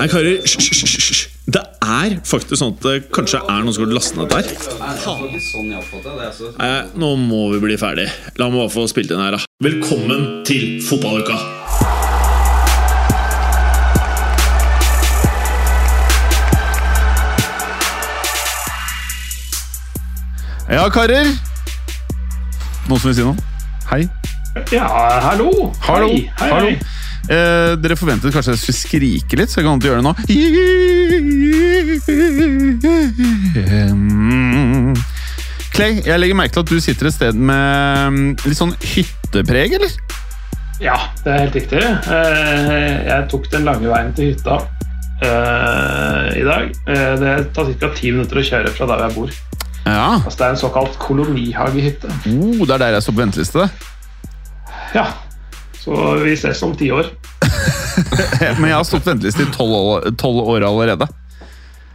Hei, karer. Hysj. Det er faktisk sånn at det kanskje er noen som har lastet ned der. Nei, nå må vi bli ferdig. La meg bare få spilt inn her, da. Velkommen til fotballuka! Ja, karer. Noen som vil si noe? Hei. Ja, hallo! Hallo. Hei, hei, Hallo. Eh, dere forventet kanskje jeg skulle skrike litt, så jeg kan ikke gjøre det nå. Mm. Clay, jeg legger merke til at du sitter et sted med mm, litt sånn hyttepreg, eller? Ja, det er helt riktig. Eh, Jeg tok den lange veien til hytta eh, i dag. Eh, Det tar ca. ti minutter å kjøre fra der jeg bor. Ja. Altså, det er en såkalt kolonihagehytte. Oh, det er der jeg står på venteliste. Ja, så vi ses om ti år. Men jeg har stått venteliste i tolv år, år allerede.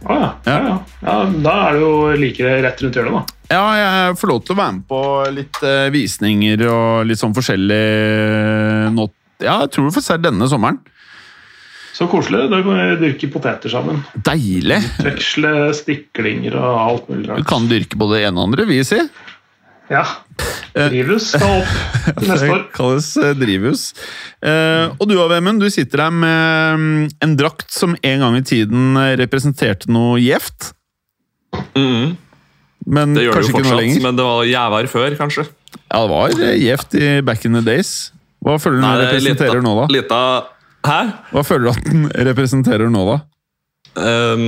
Ah, ja. Ja, ja. ja, da er det jo like rett rundt hjørnet, da. Ja, jeg får lov til å være med på litt eh, visninger og litt sånn forskjellig nå. Ja, jeg tror vi får se denne sommeren. Så koselig. Da kan vi dyrke poteter sammen. Deilig! Veksle stiklinger og alt mulig Du kan dyrke både det ene og andre, vi sier. Ja. Drivhus skal opp neste år. Det kalles eh, drivhus. Eh, og du Vemund, du sitter her med mm, en drakt som en gang i tiden eh, representerte noe gjevt. Mhm, Men det gjør det jo ikke noe fortsatt, lenger. men det var jævær før, kanskje. Ja, det var eh, gjevt i back in the days. Hva føler du den Nei, er representerer lita- nå, da? Lita, hæ? Hva føler du at den representerer nå, da? Um,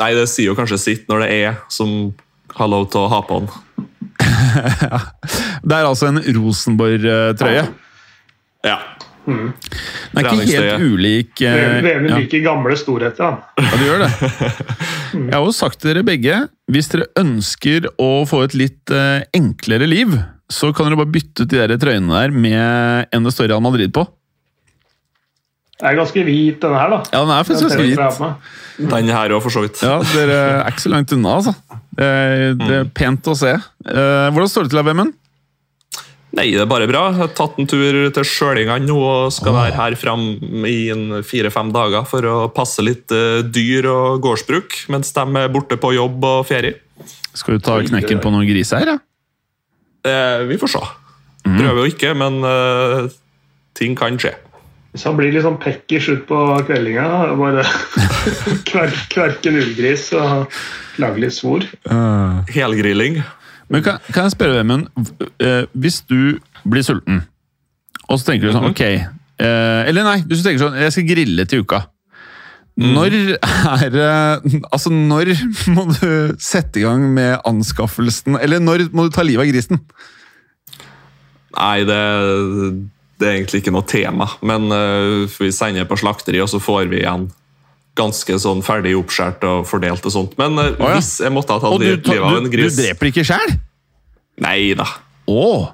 nei, det sier jo kanskje sitt når det er som har lov til å ha på den. Det er altså en Rosenborg-trøye. Ja. Den er ikke helt ulik ulik eh, ja. liker gamle storheter, han. Ja, du gjør det. Jeg har jo sagt til dere begge, hvis dere ønsker å få et litt eh, enklere liv, så kan dere bare bytte ut de der trøyene der med en det står Real Madrid på. Det er ganske hvit, denne her, da. Ja, den er faktisk ganske hvit. Den her òg, for så vidt. Ja, Dere er ikke så langt unna, altså. Det er, det er pent å se. Eh, hvordan står det til, Vemund? Nei, det er bare bra. Jeg har tatt en tur til Sjølingan nå og skal være her fram i en fire-fem dager for å passe litt eh, dyr og gårdsbruk, mens de er borte på jobb og ferie. Skal du ta knekken på noen griser her, ja? Eh, vi får se. Prøver jo ikke, men eh, ting kan skje. Hvis han blir litt sånn pekkers slutt på kveldinga, bare kverk, kverke en ullgris og lage litt svor Helgrilling. Men kan, kan jeg spørre, Vemund, eh, hvis du blir sulten, og så tenker du sånn, ok eh, Eller nei, hvis du tenker sånn, jeg skal grille til uka. Når er Altså, når må du sette i gang med anskaffelsen Eller når må du ta livet av grisen? Nei, det, det er egentlig ikke noe tema, men eh, vi sender på slakteri, og så får vi igjen ganske sånn ferdig oppskåret og fordelt og sånt. Men Å, ja. hvis jeg måtte ha tatt livet av en gris du dreper ikke sjæl? Nei da. Oh.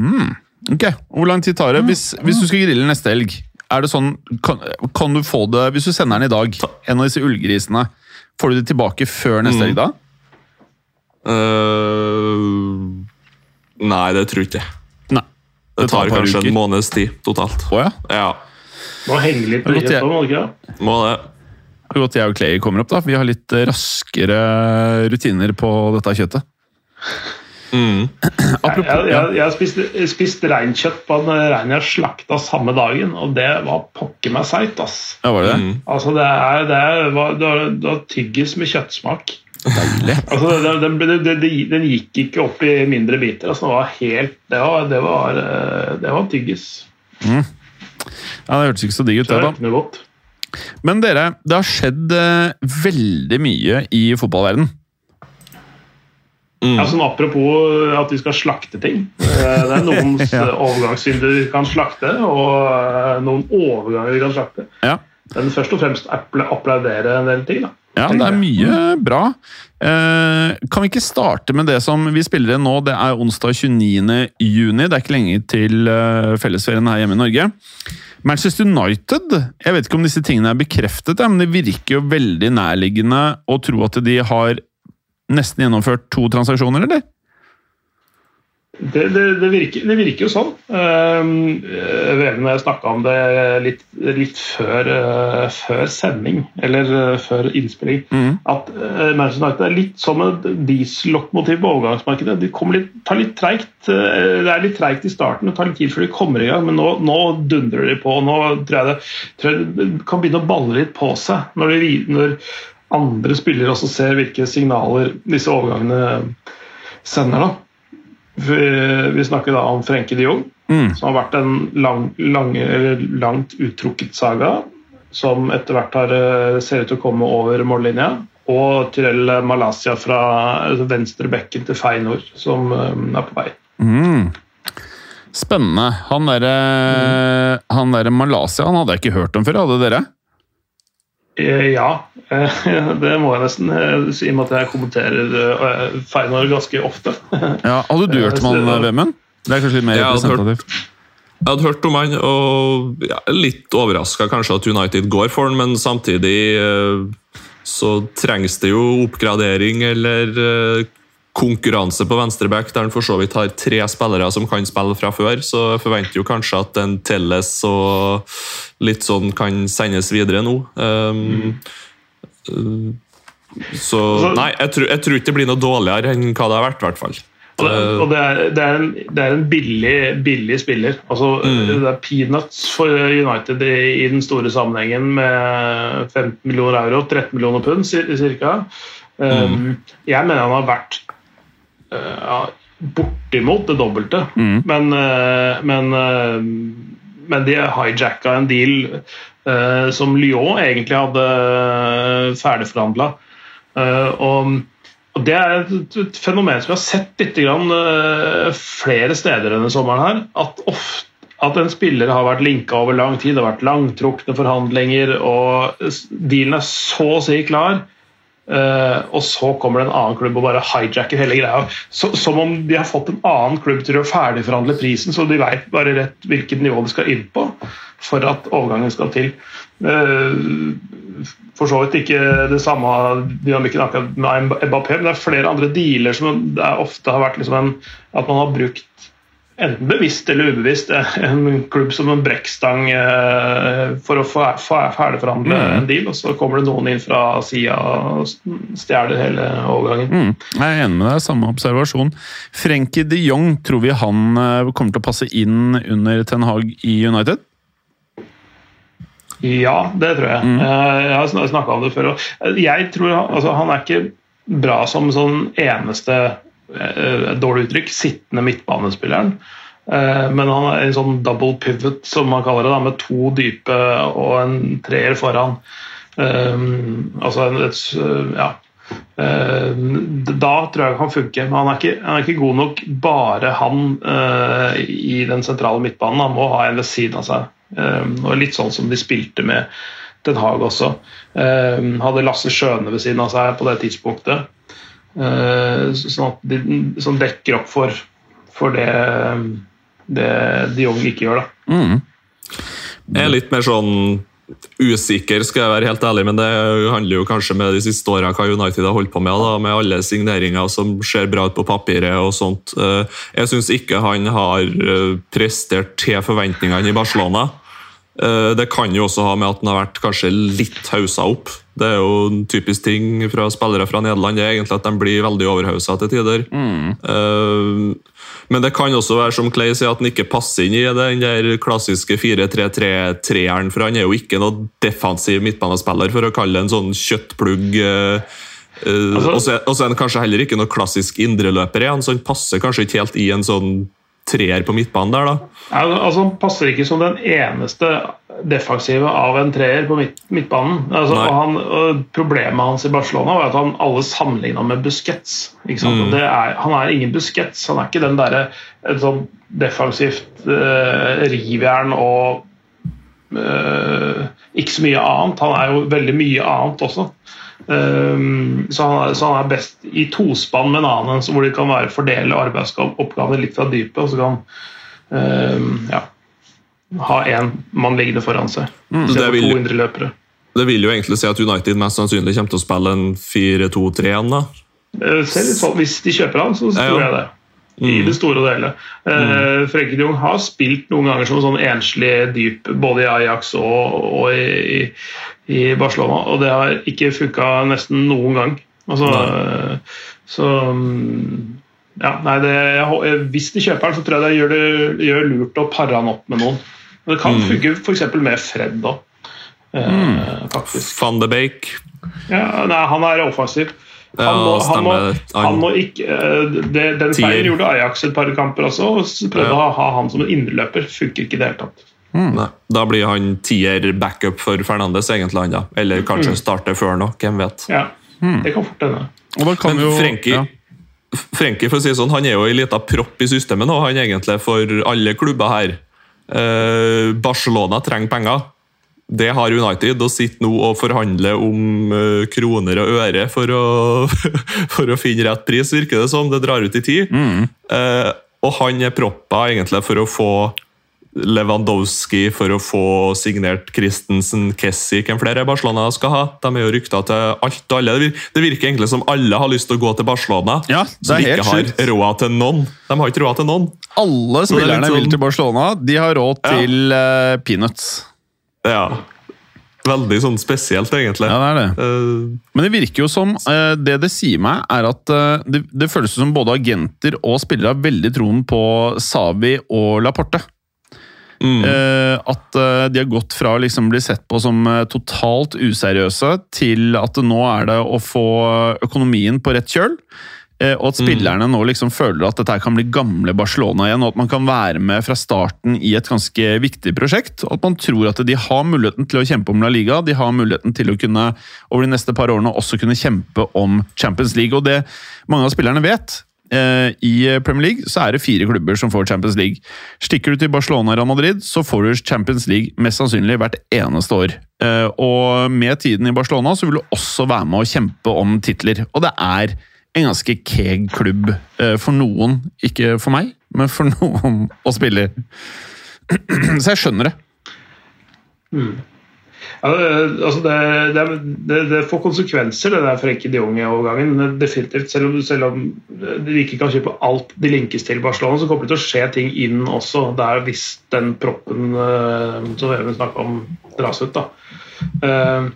Mm. Ok, Hvor lang tid tar det? Hvis, hvis du skal grille neste helg, er det sånn, kan, kan du få det Hvis du sender den i dag, en av disse ullgrisene, får du det tilbake før neste Mm. helg da? Uh, nei, det tror jeg ikke. Det tar tar kanskje uker. en måneds tid totalt. Å ja. Ja, Må henge litt på ryggen må det ikke det? må det. Det er godt jeg og Clay kommer opp, da. Vi har litt eh, raskere rutiner på dette kjøttet. Mm. Jeg, jeg, jeg, jeg har spist, spist reinkjøtt på en rein jeg slakta samme dagen, og det var pokker meg seigt, ass. Ja, var det det? Mm. Altså, det er, det er, var- det var- det var tyggis med kjøttsmak. Deilig. Altså, den, den, den, den, gikk ikke opp i mindre biter. Altså, det var helt Det var, det var, eh, det var tyggis. Ja, Det hørtes ikke så digg ut, Det da. godt. Men dere, det har skjedd eh, veldig mye i fotballverden. Mm. Ja, sånn Apropos at vi skal slakte ting. Eh, Det er noen Ja. overgangssynder vi kan slakte, og eh, noen overganger vi kan slakte. Ja. Men først og fremst applaudere en del ting. da. Ja, det er mye bra. Eh, kan vi ikke starte med det som vi spiller inn nå? Det er onsdag 29. juni. Det er ikke lenge til eh, fellesferien her hjemme i Norge. Manchester United Jeg vet ikke om disse tingene er bekreftet, men det virker jo veldig nærliggende å tro at de har nesten gjennomført to transaksjoner, eller? Det, det, det, virker, det, virker, jo sånn. Uh, Veven og jeg snakka om det litt, litt før, uh, før, sending, eller uh, før innspilling. Mm. At Manchester United er litt som et diesellokomotiv på overgangsmarkedet. De litt, tar litt treigt. det er litt treigt i starten, det tar litt tid før de kommer i gang, men nå, nå dundrer de på. Nå tror jeg, det, tror jeg det kan begynne å balle litt på seg når, de, når andre spillere også ser hvilke signaler disse overgangene sender. da. Vi, snakker da om Frenke de Jong, mm. som har vært en lang, lang, langt uttrukket saga. Som etter hvert har, eh, ser ut til å komme over mållinja. Og Tyrell Malaysia fra venstre bekken til Feinor, som um, er på vei. Mm. Spennende. Han derre mm. der Malaysia han hadde jeg ikke hørt om før, hadde dere? Eh, ja, eh, det må jeg nesten eh, si, i og med at jeg kommenterer Feinor ganske ofte. Ja, Hadde du hørt om han, Vemund? Det er kanskje litt mer representativt? Jeg hadde hørt om han, og ja, litt overraska kanskje at United går for han, men samtidig så trengs det jo oppgradering eller konkurranse på venstreback, der han for så vidt har tre spillere som kan spille fra før. Så forventer jo kanskje at en Telles og litt sånn kan sendes videre nå. Um, mm. Så nei, jeg tror, jeg tror, ikke det blir noe dårligere enn hva det har vært, i hvert fall. Og det, og det, er, det, er, en, det er, en, billig, billig spiller. Altså, mm. Det er peanuts for United i, i, den store sammenhengen med 15 millioner euro, 13 millioner pund ca. Um, mm. Jeg mener han har vært ja, bortimot det dobbelte. Mm. Men, eh, men, eh, men de hijacka en deal som Lyon egentlig hadde ferdigforhandla. Og og Det er et fenomen som vi har sett litt grann, flere steder denne sommeren. her, At, ofte, at en spiller har vært linka over lang tid, det har vært langtrukne forhandlinger, og dealen er så å si klar. Uh, og så kommer det en annen klubb og bare hijacker hele greia. Så, som om de har fått en annen klubb til å ferdigforhandle prisen, så de vet bare rett hvilket nivå de skal inn på for at overgangen skal til. Uh, for så vidt ikke det samme dynamikken akkurat med Mbappé, men det er flere andre dealer som det ofte har vært liksom en, at man har brukt enten bevisst eller ubevisst, en klubb som en brekkstang eh, for å ferdigforhandle mm. en deal, og så kommer det noen inn fra sida og stjeler hele overgangen. Mm. Jeg er enig med deg, samme observasjon. Frenkie de Jong, tror vi han eh, kommer til å passe inn under Ten Hag i United? Ja, det tror jeg. Mm. Eh, jeg har snakka om det før. Jeg tror altså, Han er ikke bra som sånn eneste Eh, et dårlig uttrykk, sittende midtbanespilleren. Eh, men han er en sånn double pivot, som man kaller det, med to dype og en treer foran. Um, altså et, ja. da tror jeg han kan funke. Men han er, ikke, han er ikke god nok bare han i den sentrale midtbanen. Han må ha en ved siden av seg. Og Litt sånn som de spilte med Den Haag også. Hadde Lasse Skjøne ved siden av seg på det tidspunktet. Eh, sånn at de, som dekker opp for, for det, det de Jong ikke gjør. Da. Mm. Jeg er litt mer sånn usikker, skal jeg være helt ærlig, men det handler jo kanskje med de siste åra hva United har holdt på med, da, med alle signeringer som ser bra ut på papiret og sånt. Eh, jeg syns ikke han har eh, prestert til forventningene i Barcelona. Det kan jo også ha med at han har vært kanskje litt hausa opp. Det er jo en typisk ting fra spillere fra Nederland det er egentlig at de blir veldig overhausa til tider. Mm. Uh, men det kan også være som Clay sier, at han ikke passer inn i den der klassiske 4-3-3-treeren. For han er jo ikke noe defensiv midtbanespiller, for å kalle det en sånn kjøttplugg. Uh, uh, og så er han kanskje heller ikke noe klassisk indreløper, så han passer kanskje ikke helt i en sånn treer på midtbanen der, da? Altså, han passer ikke som den eneste defensive av en treer på midt, midtbanen. Altså, han, problemet hans i Barcelona var at han alle sammenligna med Busquets. Mm. Er, han er ingen Busquets. Han er ikke den derre sånn defensivt uh, rivjern og uh, ikke så mye annet. Han er jo veldig mye annet også. Um, så, han, så, han, er best i tospann med en annen, hvor de kan være fordele arbeidsoppgaver litt fra dypet. Og så kan um, ja, ha én mann liggende foran seg. Mm, det, vil, 200 løpere. det vil jo egentlig si at United mest sannsynlig kommer til å spille en 4-2-3-en, da? Sånn, hvis de kjøper han, så tror ja, ja. jeg det. I det store og hele. Mm. Frenkie de Jong har spilt noen ganger som sånn enslig dyp, både i Ajax og, og i, i, Barcelona, og det har ikke funka nesten noen gang. Altså, så mm, ja, nei, det, jeg, Hvis de kjøper den, så tror jeg det gjør, det gjør lurt å pare han opp med noen. Det kan mm. funke f.eks. med Fred òg. Uh, faktisk. Van de Bake. Ja, nei, han er offensiv. Han må, han må, han må ikke, eh, det, den feilen gjorde Ajax et par kamper også. og Prøvde ja. å ha han som en indreløper. Funker ikke i det hele tatt. Mm. Da blir han tier backup for Fernandes, egentlig. han da. Eller kanskje mm. starte før nå. Hvem vet. Ja, mm. det kan fort hende. Men jo, Frenkie, ja. Frenkie for å si sånn, han er jo en liten propp i systemet nå, han egentlig for alle klubber her. Eh, Barcelona trenger penger. Det har United, og sitter nå og forhandler om uh, kroner og øre for å, for å, finne rett pris, virker det som. Det drar ut i tid. Mm. Uh, og han er proppa egentlig for å få Lewandowski, for å få signert Christensen, Kessi, hvem flere Barcelona skal ha. De er jo rykta til alt og alle. Det virker egentlig som alle har lyst til å gå til Barcelona, ja, som ikke har råd til noen. De har ikke råd til noen. Alle spillerne sånn... vil til Barcelona. De har råd til uh, peanuts. Ja. Veldig sånn spesielt, egentlig. Ja, det er det. Uh, Men det virker jo som uh, Det det sier meg, er at det, det, føles som både agenter og spillere har veldig troen på Savi og Laporte. Mm. at de har gått fra å liksom bli sett på som totalt useriøse, til at nå er det å få økonomien på rett kjøl. Eh, og at spillerne nå liksom føler at dette kan bli gamle Barcelona igjen, og at man kan være med fra starten i et ganske viktig prosjekt. og At man tror at de har muligheten til å kjempe om La Liga, de har muligheten til å kunne over de neste par årene også kunne kjempe om Champions League. Og det mange av spillerne vet, eh, i Premier League så er det fire klubber som får Champions League. Stikker du til Barcelona og Madrid, så får du Champions League mest sannsynlig hvert eneste år. Eh, og med tiden i Barcelona så vil du også være med å kjempe om titler. Og det er en ganske keeg klubb eh, for noen. Ikke for meg, men for noen å spille. Så jeg skjønner det. Mm. Ja, altså det, det, det, det, får konsekvenser, det der Frenkie de Jong-overgangen. Definitivt. Selv om, selv om de ikke kan kjøpe alt de linkes til Barcelona, så kommer det til å skje ting inn også der hvis den proppen uh, som Even snakka om, dras ut. da. Uh,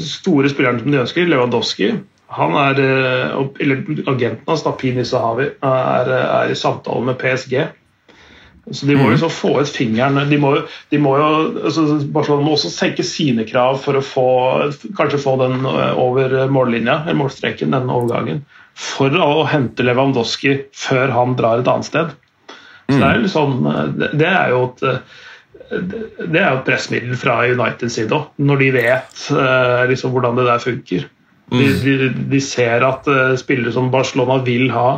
store spilleren som de ønsker, Lewandowski han er, eh, eller Agenten hans, Pini Sahavi, er, er, i samtale med PSG. Så De må jo liksom få ut fingeren de må, de må jo, altså Barcelona må også senke sine krav for å få, kanskje få den eh, over mållinja, eller målstreken, den overgangen. For å hente Lewandowski før han drar et annet sted. Så Det er, liksom, det er jo et det er jo et pressmiddel fra Uniteds side òg, når de vet liksom, hvordan det der funker. De, mm. de, de, ser at spillere som Barcelona vil ha,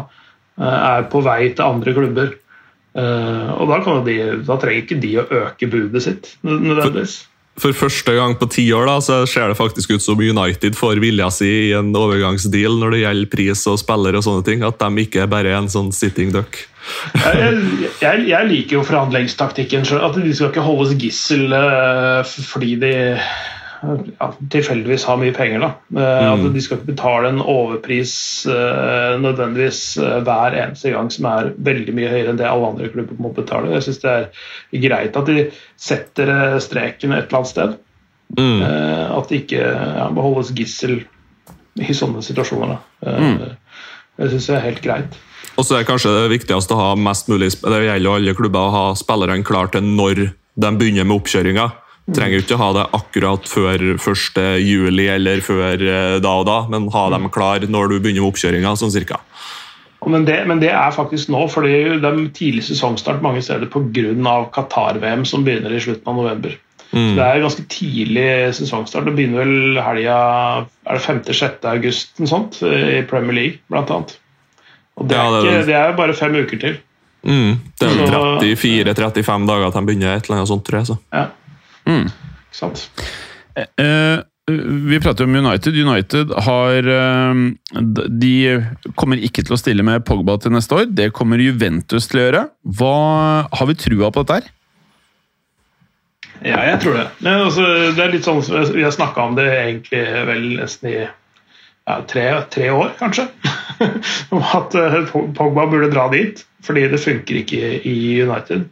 er på vei til andre klubber. Uh, og da, de, da, trenger ikke de å øke budet sitt nødvendigvis. For, for første gang på ti år da, så ser det faktisk ut som United får vilja si i en overgangsdeal når det gjelder pris og spiller og sånne ting. At de ikke er bare en sånn sitting duck. jeg, jeg, jeg, liker jo forhandlingstaktikken. At de skal ikke holdes gissel fordi de ja, tilfeldigvis har mye penger. da. Eh, mm. At de skal ikke betale en overpris uh, nødvendigvis uh, hver eneste gang som er veldig mye høyere enn det alle andre klubber må betale. Jeg syns det er greit at de setter streken et eller annet sted. Mm. At det ikke ja, beholdes gissel i sånne situasjoner. Mm. Det syns jeg er helt greit. Og så er kanskje det viktigste å ha mest mulig Det gjelder jo alle klubber å ha spillerne klare til når de begynner med oppkjøringa. Trenger ikke ha det akkurat før 1. juli eller før eh, da og da, men ha dem klar når du begynner med oppkjøringa, sånn cirka. Men det, men det, er faktisk nå, fordi det er tidlig sesongstart mange steder pga. Qatar-VM som begynner i slutten av november. Mm. det er ganske tidlig sesongstart. Det begynner vel helga er det 5.-6. august sånt, i Premier League, blant annet. Og det, ja, er, ikke, det er bare fem uker til. Mm. Det er 34-35 dager til de begynner, et eller annet sånt, tror jeg. Så. Ja. Mm. Ikke sant? Eh, eh, vi prater om United. United har eh, De kommer ikke til å stille med Pogba til neste år. Det kommer Juventus til å gjøre. Hva, har vi trua på dette her? Ja, jeg tror det. Men, også, det er litt sånn Vi har snakka om det egentlig vel nesten i ja, ja, tre, tre, år, kanskje. om at Pogba burde dra dit, fordi det funker ikke i United.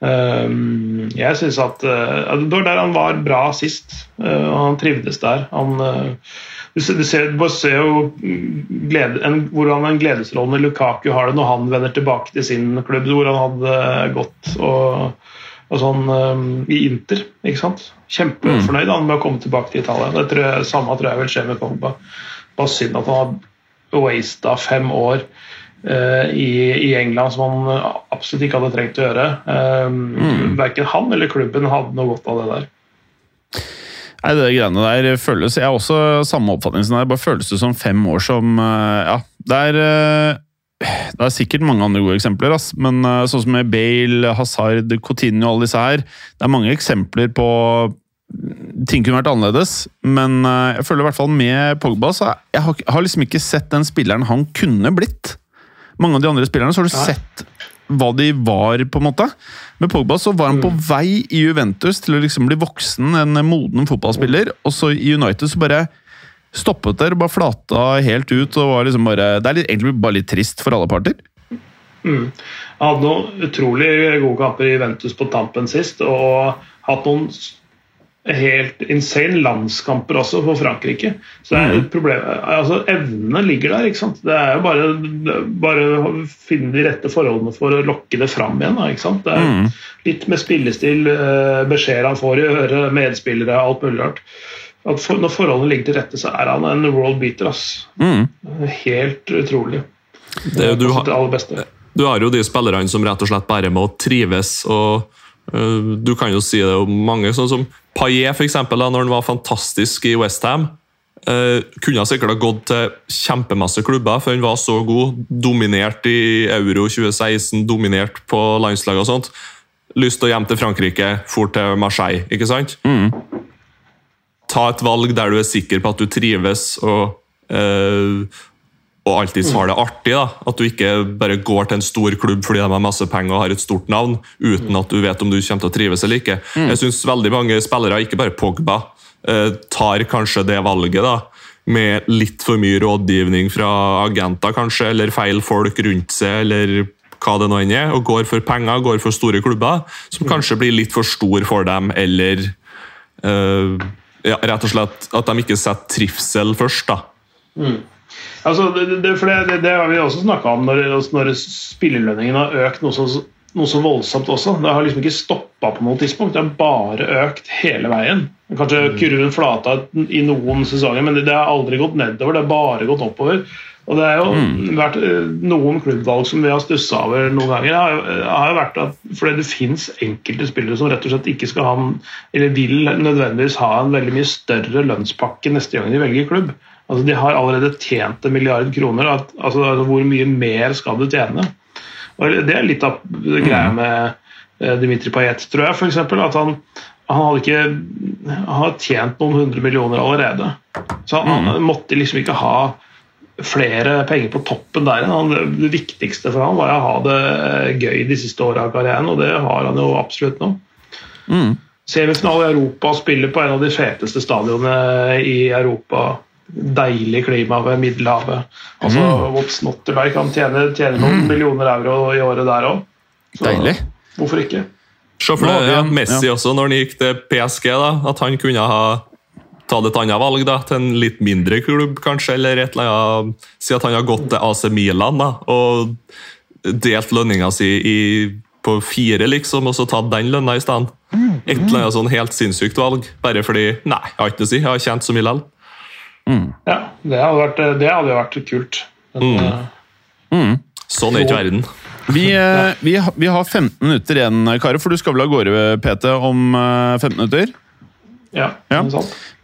Um, jeg syns at uh, Det var der han var bra sist. og han trivdes der. Han, uh, du, ser, du ser jo glede, en, hvordan en gledesrolle Lukaku har det når han vender tilbake til sin klubb, hvor han hadde gått og, og sånn um, i Inter. ikke sant? Kjempefornøyd mm. med å komme tilbake til Italia. Det tror jeg, samme tror jeg vil skje med Pogba. Bare synd at han har wasta fem år Eh, i, i, England som han absolutt ikke hadde trengt å gjøre. Um, mm. Verken han eller klubben hadde noe godt av det der. Nei, det greiene der føles Jeg har også samme oppfatning som deg. Bare føles det som fem år som Ja, det er det er sikkert mange andre gode eksempler, ass. men sånn som med Bale, Hazard, Coutinho og alle disse her Det er mange eksempler på ting kunne vært annerledes, men jeg føler i hvert fall med Pogba så jeg har, jeg har liksom ikke sett den spilleren han kunne blitt mange av de andre spillerne, så har du Nei. sett hva de var, på en måte. Med Pogba så var han på mm. vei i Juventus til å liksom bli voksen, en moden fotballspiller. Og så i United så bare stoppet der bare flata helt ut. og var liksom bare, Det er egentlig bare litt trist for alle parter. Mm. Jeg hadde noen utrolig gode kamper i Juventus på tampen sist, og hatt noen helt insane landskamper også for Frankrike. Så det er et mm. problem. Altså, Evnene ligger der. ikke sant? Det er jo bare, bare å finne de rette forholdene for å lokke det fram igjen. Da, ikke sant? Det er mm. Litt med spillestil, eh, beskjeder han får i øret, medspillere, alt mulig rart. At for, når forholdene ligger til rette, så er han en world beater. ass. Mm. Helt utrolig. Det, du, har, du har jo de spillerne som rett og slett bare må trives. og uh, Du kan jo si det om mange, sånn som Paillet, for eksempel, da når han var fantastisk i Westham, uh, kunne sikkert ha gått til kjempemasse klubber, for han var så god. Dominert i Euro 2016, dominert på landslaget og sånt. Lyst til å hjem til Frankrike, for til Marseille, ikke sant? Mm. Ta et valg der du er sikker på at du trives og uh, og alltid har det artig. da, At du ikke bare går til en stor klubb fordi de har masse penger og har et stort navn, uten at du vet om du kommer til å trives eller ikke. Mm. Jeg synes veldig mange spillere, ikke bare Pogba, eh, tar kanskje det valget da, med litt for mye rådgivning fra agenter, kanskje, eller feil folk rundt seg, eller hva det nå enn er, og går for penger, går for store klubber, som kanskje blir litt for stor for dem, eller uh, ja, rett og slett at de ikke setter trivsel først. da. Mm. Altså, det, det, det, det, har vi også snakka om når, når spillelønningen har økt noe så, noe så, voldsomt også. Det har liksom ikke stoppa på noe tidspunkt, det har bare økt hele veien. Kanskje mm. kurven flata i noen sesonger, men det, har aldri gått nedover, det har bare gått oppover. Og det har jo mm. vært eh, Noen klubbvalg som vi har stussa over noen ganger, har, har jo vært at fordi det fins enkelte spillere som rett og slett ikke skal ha eller vil nødvendigvis ha en veldig mye større lønnspakke neste gang de velger klubb. Altså, de har allerede tjent en milliard kroner. At, altså, altså, hvor mye mer skal du tjene? Og det er litt av greia mm. med uh, Dimitri Payet, tror jeg. Eksempel, at han, han hadde ikke han har tjent noen hundre millioner allerede. Så han, han, mm. måtte liksom ikke ha flere penger på toppen der. Han, det viktigste for han var å ha det gøy de siste åra av karrieren, og det har han jo absolutt nå. Mm. Semifinale i Europa, spiller på en av de feteste stadionene i Europa deilig klima ved Middelhavet. Altså, mm. What's Notterberg kan tjene, tjener noen mm. millioner euro i året der òg. Deilig. Hvorfor ikke? Se for deg Messi ja. også, når han gikk til PSG, da, at han kunne ha tatt et annet valg da, til en litt mindre klubb, kanskje, eller et eller annet. Si at han har gått til AC Milan da, og delt lønninga si i, på fire, liksom, og så tatt den lønna i stedet. Et eller annet sånn helt sinnssykt valg, bare fordi Nei, jeg har ikke noe å si, jeg har tjent så mye likevel. Mm. Ja, det hadde, vært, det hadde vært kult. Men, mm. Eh, mm. Sånn er ikke verden. Vi, eh, vi, vi, har 15 minutter igjen, Kare, for du skal vel av gårde, PT, om 15 eh, minutter? Ja, ja.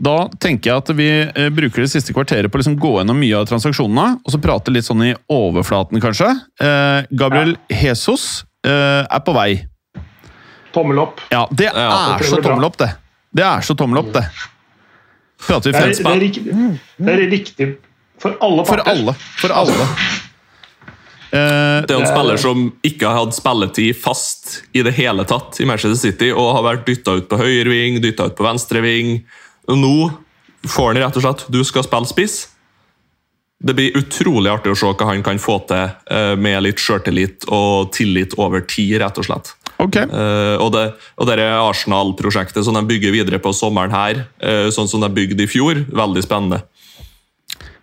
Da tenker jeg at vi bruker det siste kvarteret på å liksom gå gjennom mye av transaksjonene, og så prate litt sånn i overflaten, kanskje. Eh, Gabriel ja. Jesus eh, er på vei. Tommel opp. Ja, det er så tommel opp, det. Det er så tommel opp, det. Prater vi fem spann? Det, er riktig for alle parter. For alle. For alle. Eh, det er en spiller som ikke har hatt spilletid fast i det hele tatt i Manchester City, og har vært dytta ut på høyre ving, dytta ut på venstre ving. Nå får han rett og slett Du skal spille spiss. Det blir utrolig artig å se hva han kan få til eh, med litt sjøltillit og tillit over tid, rett og slett. Ok. Uh, og det, og det Arsenal-prosjektet som de bygger videre på sommeren her, uh, sånn som de bygde i fjor, veldig spennende.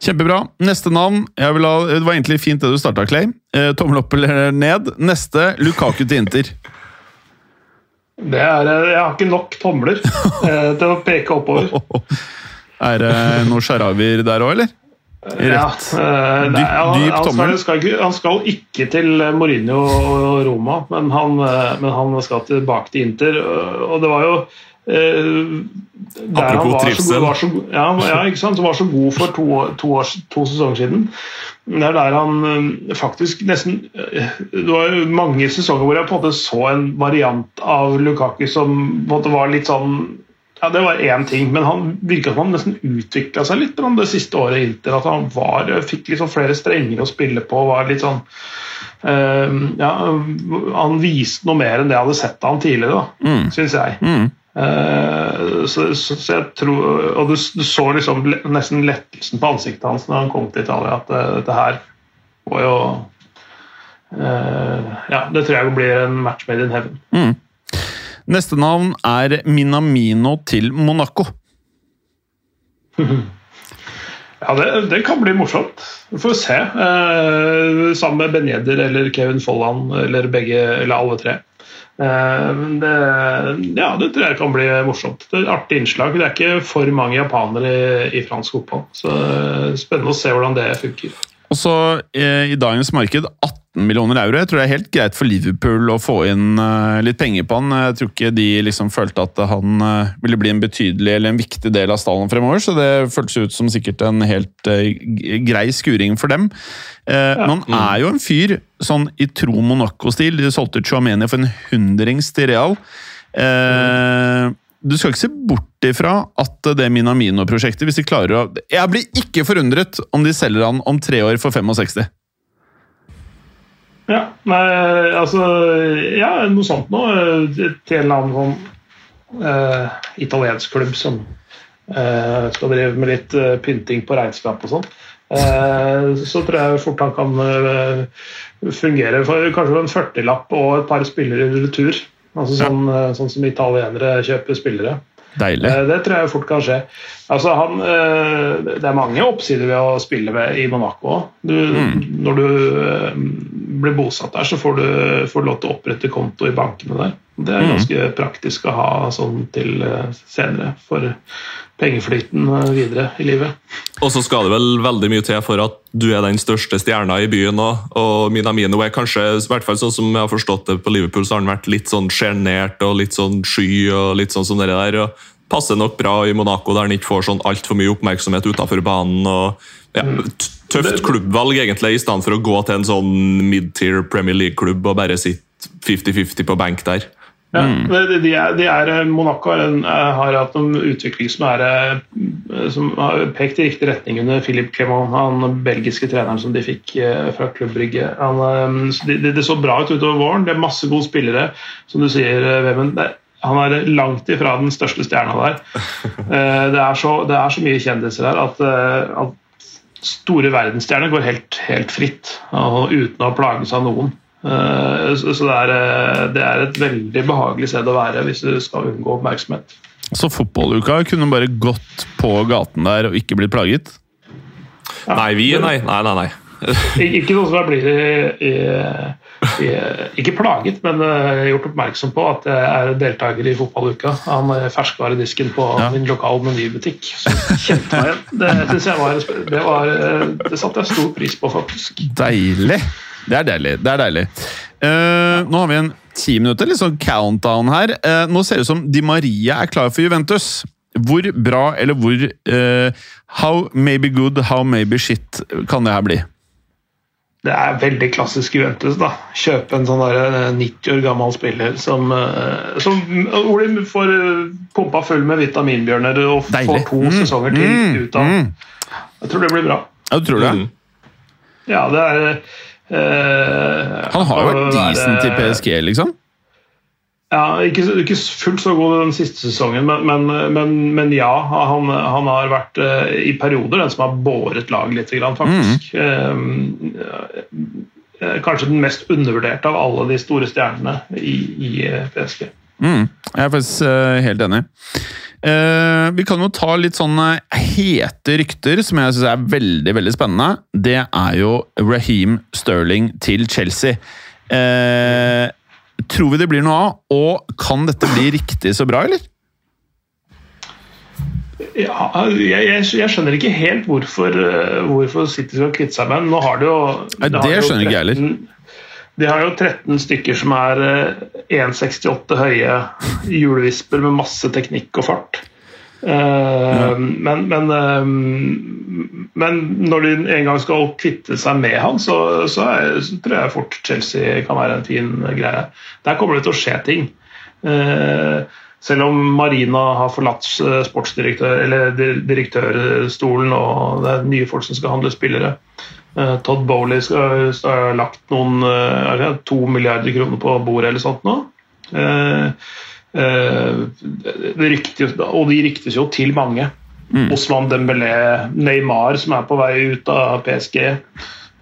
Kjempebra. Neste navn jeg vil ha, Det var egentlig fint det du starta, Clay. Uh, tommel opp eller ned. Neste Lukaku til Inter. Det er, jeg har ikke nok tomler eh, til å peke oppover. Er det noen sjaraver der òg, eller? Ja, Rett. Ja, nei, Dyp- han, dyp tommel. skal, skal han skal ikke til Mourinho og Roma, men han, eh, men han skal tilbake til Inter. Og det var jo eh, der han Apropos var så, trivsel. god- var så, ja, ja, ikke sant? Så var så god for to, to, år, to sesonger siden. Det er der han eh, faktisk nesten eh, Det var mange sesonger hvor jeg på en måte så en variant av Lukaku som på en måte var litt sånn ja, Det var én ting, men han virka som han nesten utvikla seg litt det siste året i Inter. At han var, fikk liksom flere strenger å spille på. var litt sånn uh, ja, Han viste noe mer enn det jeg hadde sett av han tidligere, da, Mm. syns jeg. Mm. Uh, så, så, så jeg tror Og du, du så liksom nesten lettelsen på ansiktet hans når han kom til Italia, at uh, dette her var jo eh, Ja, det tror jeg blir en match made in heaven. Mm. Neste navn er Minamino til Monaco. Ja, det, det kan bli morsomt. Vi får se. Eh, sammen med Ben Yedder eller Kevin Folland eller begge, eller alle tre. Eh, men det, ja, det tror jeg kan bli morsomt. Det er et artig innslag. Det er ikke for mange japanere i, i fransk fotball. Så eh, spennende å se hvordan det funker. Og så eh, i dagens marked 18 millioner euro. Jeg tror det er helt greit for Liverpool å få inn eh, litt penger på han. Jeg tror ikke de liksom følte at han eh, ville bli en betydelig eller en viktig del av stallen fremover, så det føltes ut som sikkert en helt eh, grei skuring for dem. Men han er jo en fyr sånn i tro Monaco-stil. De solgte Chuameni for en hundrings til Real. Eh, du skal ikke se bort ifra at det Minamino-prosjektet, hvis de klarer å Jeg blir ikke forundret om de selger han om tre år for 65. Ja, nei, altså Ja, noe sånt noe. eh, Til en eller annen sånn uh, italiensk klubb som uh, skal drive med litt uh, pynting på regnskap og sånn. Så tror jeg fort han kan fungere for kanskje en 40-lapp og et par spillere i retur. Altså sånn, sånn som italienere kjøper spillere. Deilig. Det tror jeg fort kan skje. Altså, han, det er mange oppsider ved å spille i Monaco. Du, Når du blir bosatt der, så får du, får lov til å opprette konto i bankene der. Det er ganske praktisk å ha sånn til eh, senere for pengeflyten eh, videre i livet. Og så skal det vel veldig mye til for at du er den største stjerna i byen òg. Og Minamino er kanskje, i hvert fall sånn som jeg har forstått det på Liverpool, så har han vært litt sånn sjenert og litt sånn sky og litt sånn som det der. og Passer nok bra i Monaco, der han ikke får sånn altfor mye oppmerksomhet utafor banen. og ja, t- Tøft klubbvalg, egentlig, i stedet for å gå til en sånn mid-tier Premier League-klubb og bare sitte 50-50 på benk der. Ja, de, de er, de er, Monaco har, en, har hatt en utvikling som, er, eh, som har pekt i riktig retning under Philip Clement, han belgiske treneren som de fikk eh, fra klubbrygge. Han, eh, det, det- så bra ut utover våren. Det er masse gode spillere, som du sier, eh, Vemund. Det- Han er langt ifra den største stjerna der. Eh, Det er så, det er så mye kjendiser her at, eh, at store verdensstjerner går helt, helt fritt og uten å plages av noen. Eh, Så det er, eh, det er et veldig behagelig sted å være hvis du skal unngå oppmerksomhet. Så fotballuka kunne bare gått på gaten der og ikke blitt plaget? Ja. Nei, vi Nei, nei, nei. nei. Ik- Ikke noe som jeg blir i, i, i, ikke plaget, men eh, gjort oppmerksom på at jeg er deltaker i fotballuka. Han er ferskvaredisken på Ja. min lokale menybutikk. Kjente meg igjen. Det, synes jeg var, det, var, eh, det satte jeg stor pris på, faktisk. Deilig! Det er deilig. det er deilig. Uh, nå har vi en ti minutter, litt sånn countdown her. Uh, nå ser det ut som Di Maria er klar for Juventus. Hvor bra eller hvor uh, How maybe good, how maybe shit kan det her bli? Det er veldig klassisk Juventus. da. Kjøpe en sånn der eh, 90 år gammel spiller som, eh, som hvor de får eh, pumpa full med vitaminbjørner og Deilig. får to Mm, sesonger til mm, ut av. mm. Jeg tror det blir bra. Ja, du tror det? Mm. Ja, det er eh, Han har jo vært decent i PSG, liksom. Ja, ikke, ikke fullt så god den siste sesongen, men, men, men, men ja. Han, han, har vært uh, i perioder den som har båret laget litt, faktisk. Mm. Uh, kanskje den mest undervurderte av alle de store stjernene i, i PSG. Mm. Jeg er faktisk helt enig. vi kan jo ta litt sånne hete rykter som jeg syns er veldig veldig spennende. Det er jo Raheem Sterling til Chelsea. Eh, Tror vi det blir noe av, og kan dette bli riktig så bra, eller? Ja, jeg, jeg, jeg skjønner ikke helt hvorfor, eh, hvorfor City skal kvitte seg med den. Nå har de jo Nei, Det, det skjønner ikke jeg heller. De har jo 13 stykker som er 1,68 eh, høye hjulvisper med masse teknikk og fart. Uh, men, men, uh, men, når de en gang skal kvitte seg med han, så, så, er, så, tror jeg fort Chelsea kan være en fin greie. Der kommer det til å skje ting. Uh, selv om Marina har forlatt sportsdirektør, eller direktørstolen og det er nye folk som skal handle spillere. Todd Bowley skal, skal ha lagt noen to milliarder kroner på bordet eller sånt nå. Eh, ryktes, og de ryktes jo til mange. Mm. Osman Dembélé, Neymar som er på vei ut av PSG.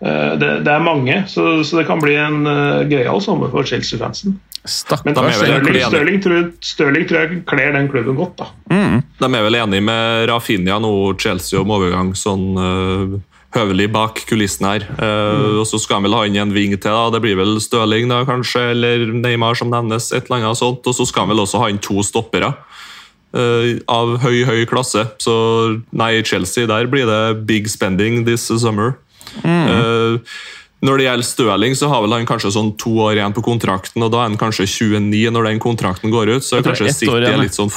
Eh, det, det er mange, så, så, det kan bli en uh, gøyal sommer for Chelsea-fansen. Men Stirling, Stirling, tror, tror, jeg kler den klubben godt. da. Mm. De er vel enige med Rafinha nå, Chelsea om overgang sånn uh, høvelig bak kulissen her. Uh, mm. Og Så skal han vel ha inn en ving til. da, Det blir vel Støling da, kanskje, eller Neymar som nevnes. et eller annet sånt, Og så skal han vel også ha inn to stoppere. Uh, av høy, høy klasse. Så nei, Chelsea, der blir det big spending this summer. Mm. Uh, når det gjelder Støling, så har vel han kanskje sånn to år igjen på kontrakten, og da er han kanskje 29 når den kontrakten går ut. Så er kanskje City er litt sånn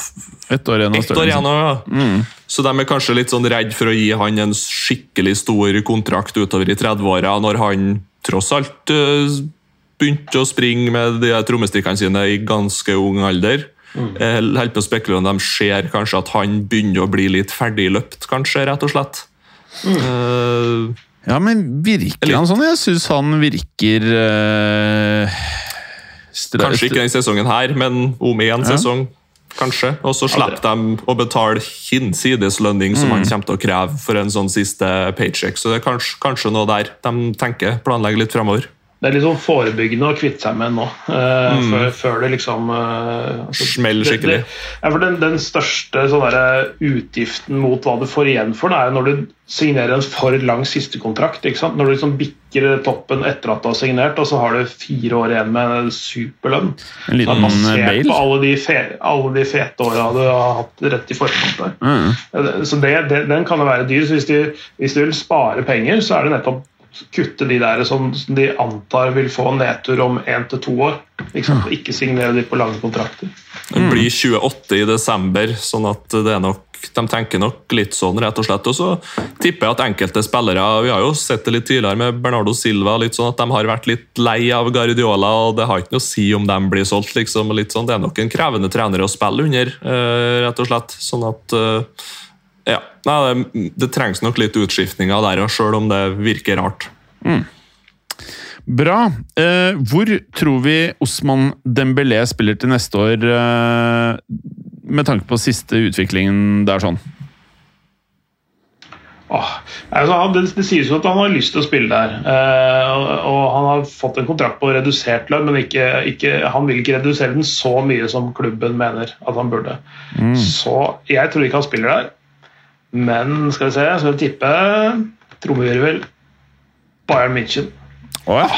Ett år igjen. Ett år igjen ja. Mm. Så de er kanskje litt sånn redd for å gi han en skikkelig stor kontrakt utover i 30-åra, når han tross alt uh, begynte å springe med de trommestikkene sine i ganske ung alder. Mm. Jeg på å spekulere om de ser kanskje at han begynner å bli litt ferdigløpt, kanskje, rett og slett. Mm. Uh, ja, men virker han sånn? Jeg syns han virker øh, Kanskje ikke denne sesongen her, men om én ja. sesong. Kanskje. Og så slipper de å betale hinsides lønning som mm. han kommer til å kreve for en sånn siste paycheck. Så det er kanskje, kanskje noe der de tenker, planlegger litt framover det er litt sånn forebyggende å kvitte seg med nå, uh, mm. før, før, det liksom uh, altså, Smeller skikkelig. Det, det, ja, den, den, største sånn utgiften mot hva du får igjen for det, er når du signerer en for lang sistekontrakt. Når du liksom bikker toppen etter at du har signert, og så har du fire år igjen med superlønn. En liten bail? På alle de, fe, alle de fete åra du har hatt rett i forkant der. Mm. Så det, den kan jo være dyr. så hvis du, hvis du vil spare penger, så er det nettopp kutte de der som de antar vil få nedtur om én til to år. Liksom, ikke signere de på lange kontrakter. Det blir 28 i desember, sånn at det er nok de tenker nok litt sånn, rett og slett. Og så tipper jeg at enkelte spillere Vi har jo sett det litt tidligere med Bernardo Silva, litt sånn at de har vært litt lei av Guardiola, og det har ikke noe å si om de blir solgt. liksom, litt sånn. Det er nok en krevende trener å spille under, eh, rett og slett. Sånn at eh, ja, Nei, det, det, trengs nok litt utskiftninger der, sjøl om det virker rart. Mm. Bra. Eh, hvor tror vi Osman Dembélé spiller til neste år, eh, med tanke på siste utviklingen der sånn? Åh, altså, det, det, sies jo at han har lyst til å spille der. Eh, og, og, han har fått en kontrakt på redusert lønn, men ikke, ikke, han vil ikke redusere den så mye som klubben mener at han burde. Mm. Så jeg tror ikke han spiller der. Men skal vi se, skal jeg tippe trommevirvel Bayern München. Oh, ja.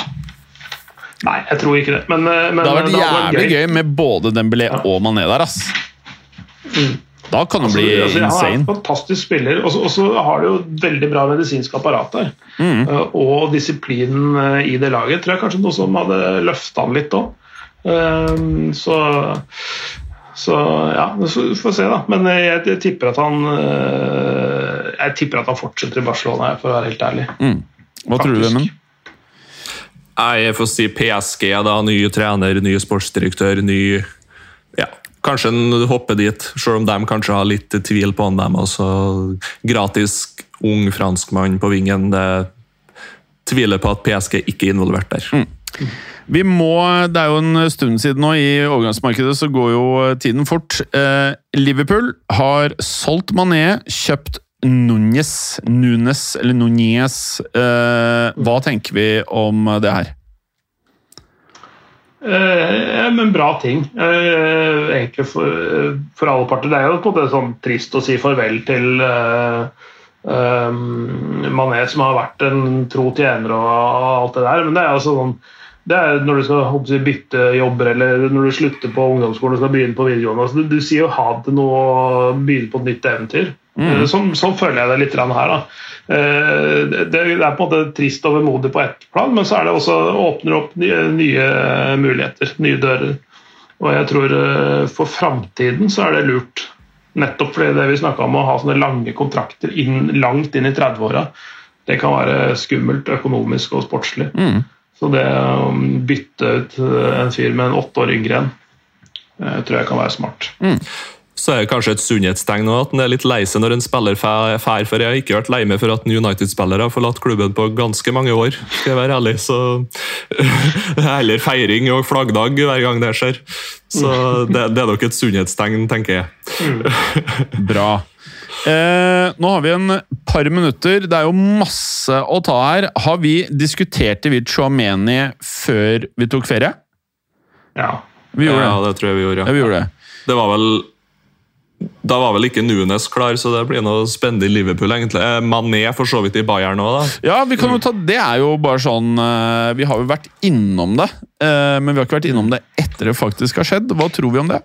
Nei, jeg tror ikke det. Men, eh, men det har vært jævlig gøy. gøy. med både Dembélé ja. og Mané der, ass. Mm. Da kan det altså, bli altså, insane. Han er en fantastisk spiller, og så har du jo veldig bra medisinsk apparat der. Mm. Uh, og disiplinen uh, i det laget tror jeg kanskje noe som hadde løfta han litt òg. Uh, så så ja, så får vi se, da. Men jeg, jeg, tipper at han eh, Jeg tipper at han fortsetter i Barcelona, for å være helt ærlig. Mm. Hva Faktisk. tror du, Vemmen? Jeg får si PSG, da. Ny trener, ny sportsdirektør, ny Ja, kanskje en hopper dit, selv om de kanskje har litt tvil på han dem. Også gratis ung franskmann på vingen. Det tviler på at PSG ikke er involvert der. Mm. Vi må, Det er jo en stund siden nå. I overgangsmarkedet så går jo tiden fort. Eh, Liverpool har solgt Mané, kjøpt Núñez, Nunes, eller Núñez. Eh, hva tenker vi om det her? Eh, men bra ting. Eh, egentlig for, for, alle parter. Det er jo på en måte sånn trist å si farvel til eh, um, Mané, som har vært en tro tjener og alt det der. Men det er jo sånn det er når du skal bytte jobber eller når du slutter på ungdomsskolen og skal begynne på videregående. Altså, du, du, sier jo ha til noe og begynne på et nytt eventyr. Mm. Sånn, sånn, føler jeg det litt her. Eh, det, det, er på en måte trist og vemodig på ett plan, men så er det også, åpner opp nye, nye muligheter, nye dører. Og jeg tror eh, for framtiden så er det lurt. Nettopp fordi det vi snakka om å ha sånne lange kontrakter inn, langt inn i 30-åra, det kan være skummelt økonomisk og sportslig. Mm. Så det å bytte ut en fyr med en åtte år yngre en, eh, tror jeg kan være smart. Mm. Så er det kanskje et sunnhetstegn at han er litt lei seg når en spiller fær, for jeg har ikke vært lei meg for at en United-spiller har forlatt klubben på ganske mange år, skal jeg være ærlig. Så er heller feiring og flaggdag hver gang det skjer. Så det, det er nok et sunnhetstegn, tenker jeg. Mm. Bra. Eh, nå har vi en par minutter. Det er jo masse å ta her. Har vi diskutert i Chouameni før vi tok ferie? Ja. Vi gjorde ja, det. det tror jeg vi gjorde. Ja. vi gjorde det. det var vel da var vel ikke Nunes klar, så det blir noe spennende i Liverpool. egentlig. Eh, Mané for så vidt i Bayern òg, da. Ja, vi kan jo ta, det er jo bare sånn eh, Vi har jo vært innom det, eh, men vi har ikke vært innom det etter det faktisk har skjedd. Hva tror vi om det?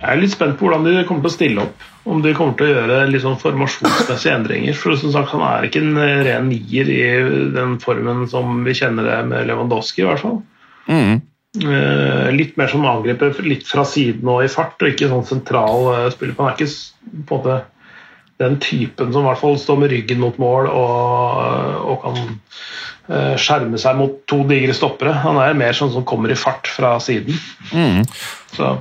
Jeg er litt spent på hvordan de kommer til å stille opp. Om de kommer til å gjøre litt sånn formasjonsmessige endringer. For som sagt, Han er ikke en ren nier i den formen som vi kjenner det med Lewandowski, i hvert fall. Mm. Eh, litt mer som angriper litt fra siden og i fart, og ikke sånn sentral eh, spiller. Han er ikke på en måte den typen som i hvert fall står med ryggen mot mål og, og kan eh, skjerme seg mot to digre stoppere. Han er mer sånn som kommer i fart fra siden. Mm. Så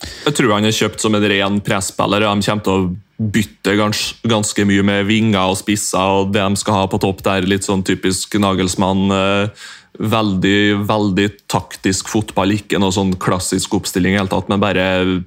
jeg tror han er kjøpt som en ren presspiller. De kommer til å bytte gans, ganske mye med vinger og spisser og det de skal ha på topp der. Litt sånn typisk Nagelsmann. Eh, veldig veldig taktisk fotball, ikke noe sånn klassisk oppstilling, helt tatt, men bare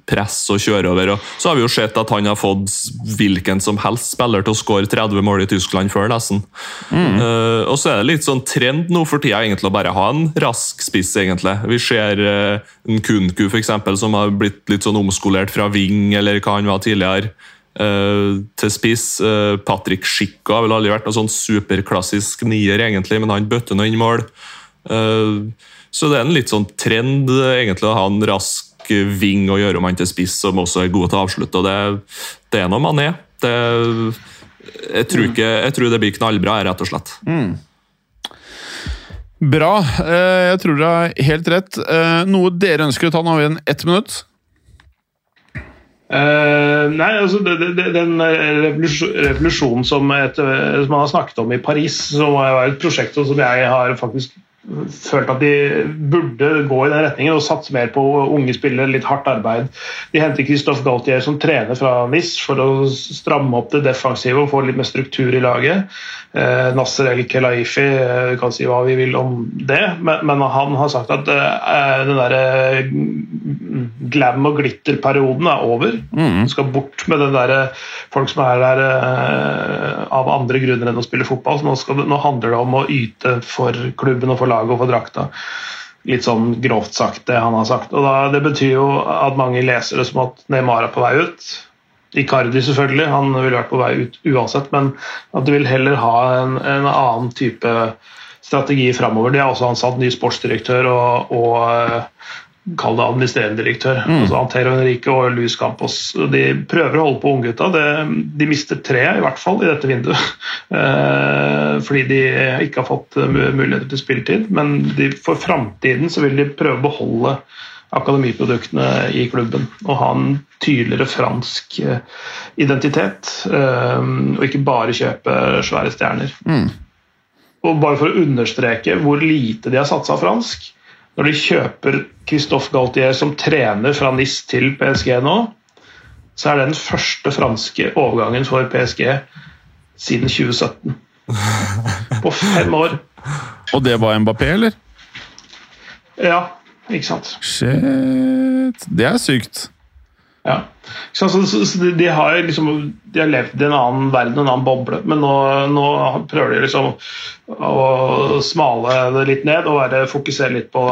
press og kjøre over. Og så har vi jo sett at han har fått hvilken som helst spiller til å skåre 30 mål i Tyskland før, nesten. Mm. Uh, og så er det litt sånn trend nå for tida egentlig å bare ha en rask spiss, egentlig. Vi ser uh, en Kunku, f.eks., som har blitt litt sånn omskolert fra wing, eller hva han var tidligere. Uh, til spiss. Uh, Patrick Schicka vel aldri vært noen sånn superklassisk nier, egentlig, men han bøtter nå inn mål. Uh, så det er en litt sånn trend egentlig å ha en rask ving og gjøre om han til spiss, som også er god til å avslutte. og Det, det er noe man er. Det, jeg, tror ikke, jeg tror det blir knallbra, rett og slett. Mm. Bra. Jeg tror dere har helt rett. Noe dere ønsker å ta? Nå har vi ett minutt. Uh, nei, altså det, Den revolusjonen som, et, som, man har snakket om i Paris, som var et prosjekt som jeg har faktisk følt at de burde gå i den retningen og satse mer på unge spillere, litt hardt arbeid. De henter Christophe Galtier som trener fra NIS for å stramme opp det defensive og få litt mer struktur i laget. Eh, Nasser El Kelaifi eh, kan si hva vi vil om det, men, men han har sagt at eh, den derre eh, glam og glitter-perioden er over. Mm. skal bort med den der, folk som er der eh, av andre grunner enn å spille fotball. Så nå, skal, nå handler det om å yte for klubben og for laget og for drakta. Litt sånn grovt sagt, det han har sagt. Og da, Det betyr jo at mange leser det som at Neymar er på vei ut. Icardi selvfølgelig, han ville vært på vei ut uansett, men at de vil heller ha en, en annen type strategi framover. De har også ansatt ny sportsdirektør og, og kall det administrerende direktør. Mm. altså Antero Henrique og Luis Campos. De prøver å holde på unggutta. De mister tre, i hvert fall, i dette vinduet. Eh, fordi de ikke har fått muligheter til spilletid. Men de, for framtiden så vil de prøve å beholde akademiproduktene i klubben. Og ha en tydeligere fransk eh, identitet. Eh, og ikke bare kjøpe svære stjerner. Mm. Og bare for å understreke hvor lite de har satsa fransk når de kjøper Christophe Galtier som trener fra NIS til PSG nå, så er det den første franske overgangen for PSG siden 2017. På fem år. Og det var Mbappé, eller? Ja, ikke sant. Shit. Det er sykt. Ja. Så, så, så, de, de, har liksom, de har levd i en annen verden, en annen boble, men nå, nå prøver de liksom å smale det litt ned og være, fokusere litt på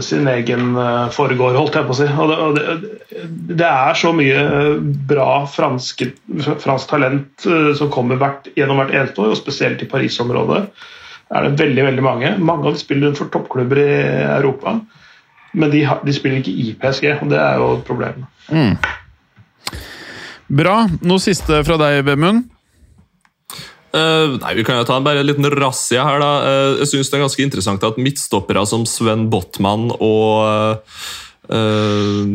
sin egen foregår, holdt jeg på å si. Og det, og det, det er så mye bra fransk, fransk talent uh, som kommer hvert, gjennom hvert eneste år, og spesielt i Paris-området er det veldig veldig mange. Mange av de spiller for toppklubber i Europa, men de, de spiller ikke i PSG, og det er jo et problem. Mm. Bra. Noe siste fra deg, Vemund? Uh, nei, Vi kan jo ta bare en liten razzia her. da. Uh, jeg synes Det er ganske interessant at midtstoppere som Sven Botman og uh,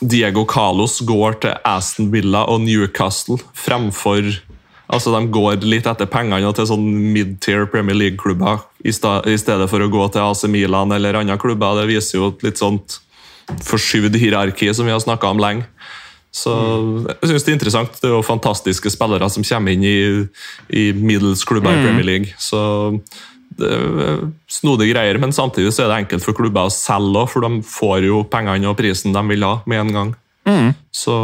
Diego Carlos går til Aston Villa og Newcastle fremfor Altså, De går litt etter pengene til sånn mid-tier Premier League-klubber i, stedet for å gå til AC Milan eller andre klubber. Det viser jo litt sånt forskyvd hierarki som vi har snakka om lenge. Så jeg synes Det er interessant. Det er jo fantastiske spillere som kommer inn i, i middels-klubber i mm. Premier League. Så det er Snodige greier, men samtidig så er det enkelt for klubber å selge òg, for de får jo pengene og prisen de vil ha med en gang. Mm. Så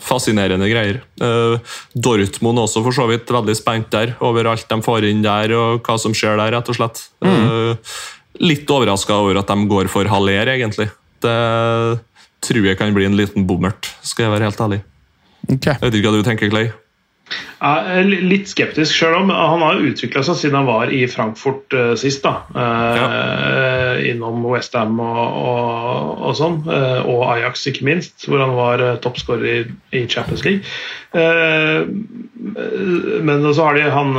fascinerende greier. Uh, Dortmund også for så vidt veldig spent der, over alt de får inn der og hva som skjer der, rett og slett. Mm. Uh, litt overraska over at de går for Haller, egentlig. Det tror jeg kan bli en liten bommert, skal jeg være helt ærlig. Okay. Jeg vet ikke hva du tenker, Clay? Ja, litt skeptisk sjøl om. Han har utvikla seg siden han var i Frankfurt uh, sist. da uh, ja. Innom Westham og, og, og, sånn. Uh, og Ajax, ikke minst, hvor han var uh, toppskårer i, i, Champions League. men så har de han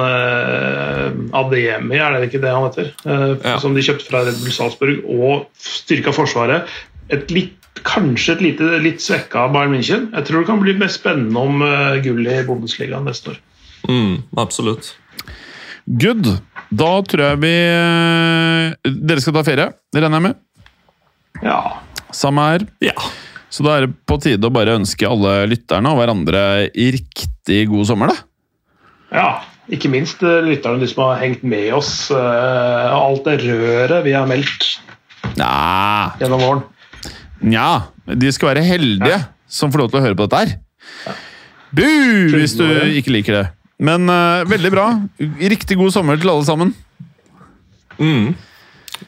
Adeyemi, er det ikke det han heter? Ja. Som de kjøpte fra Red Bull Salzburg, og styrka Forsvaret. Et litt kanskje et lite, litt svekka Bayern München. Jeg tror det kan bli mest spennende om uh, gull i Bundesliga neste år. Mm, absolutt. Good. Da tror jeg vi uh, Dere skal ta ferie, det regner jeg med? Ja. Samme her. Ja. Så da er det på tide å bare ønske alle lytterne og hverandre riktig god sommer, da. Ja. Ikke minst uh, lytterne, de som har hengt med oss. alt det røret vi har meldt ja. gjennom våren. Nja, de skal være heldige ja. som får lov til å høre på dette her. Ja. Bu, hvis du ikke liker det. Men uh, veldig bra. Riktig god sommer til alle sammen. Mm.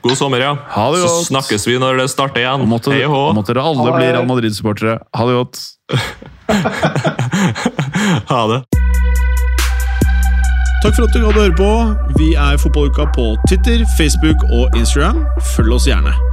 God sommer, ja. Ha det godt. Så snakkes vi når det starter igjen. Måtte, Hei og Måtte dere alle bli Real Madrid-supportere. Ha det godt. ha det. Takk for at du hadde høre på. Vi er Fotballuka på Twitter, Facebook og Instagram. Følg oss gjerne.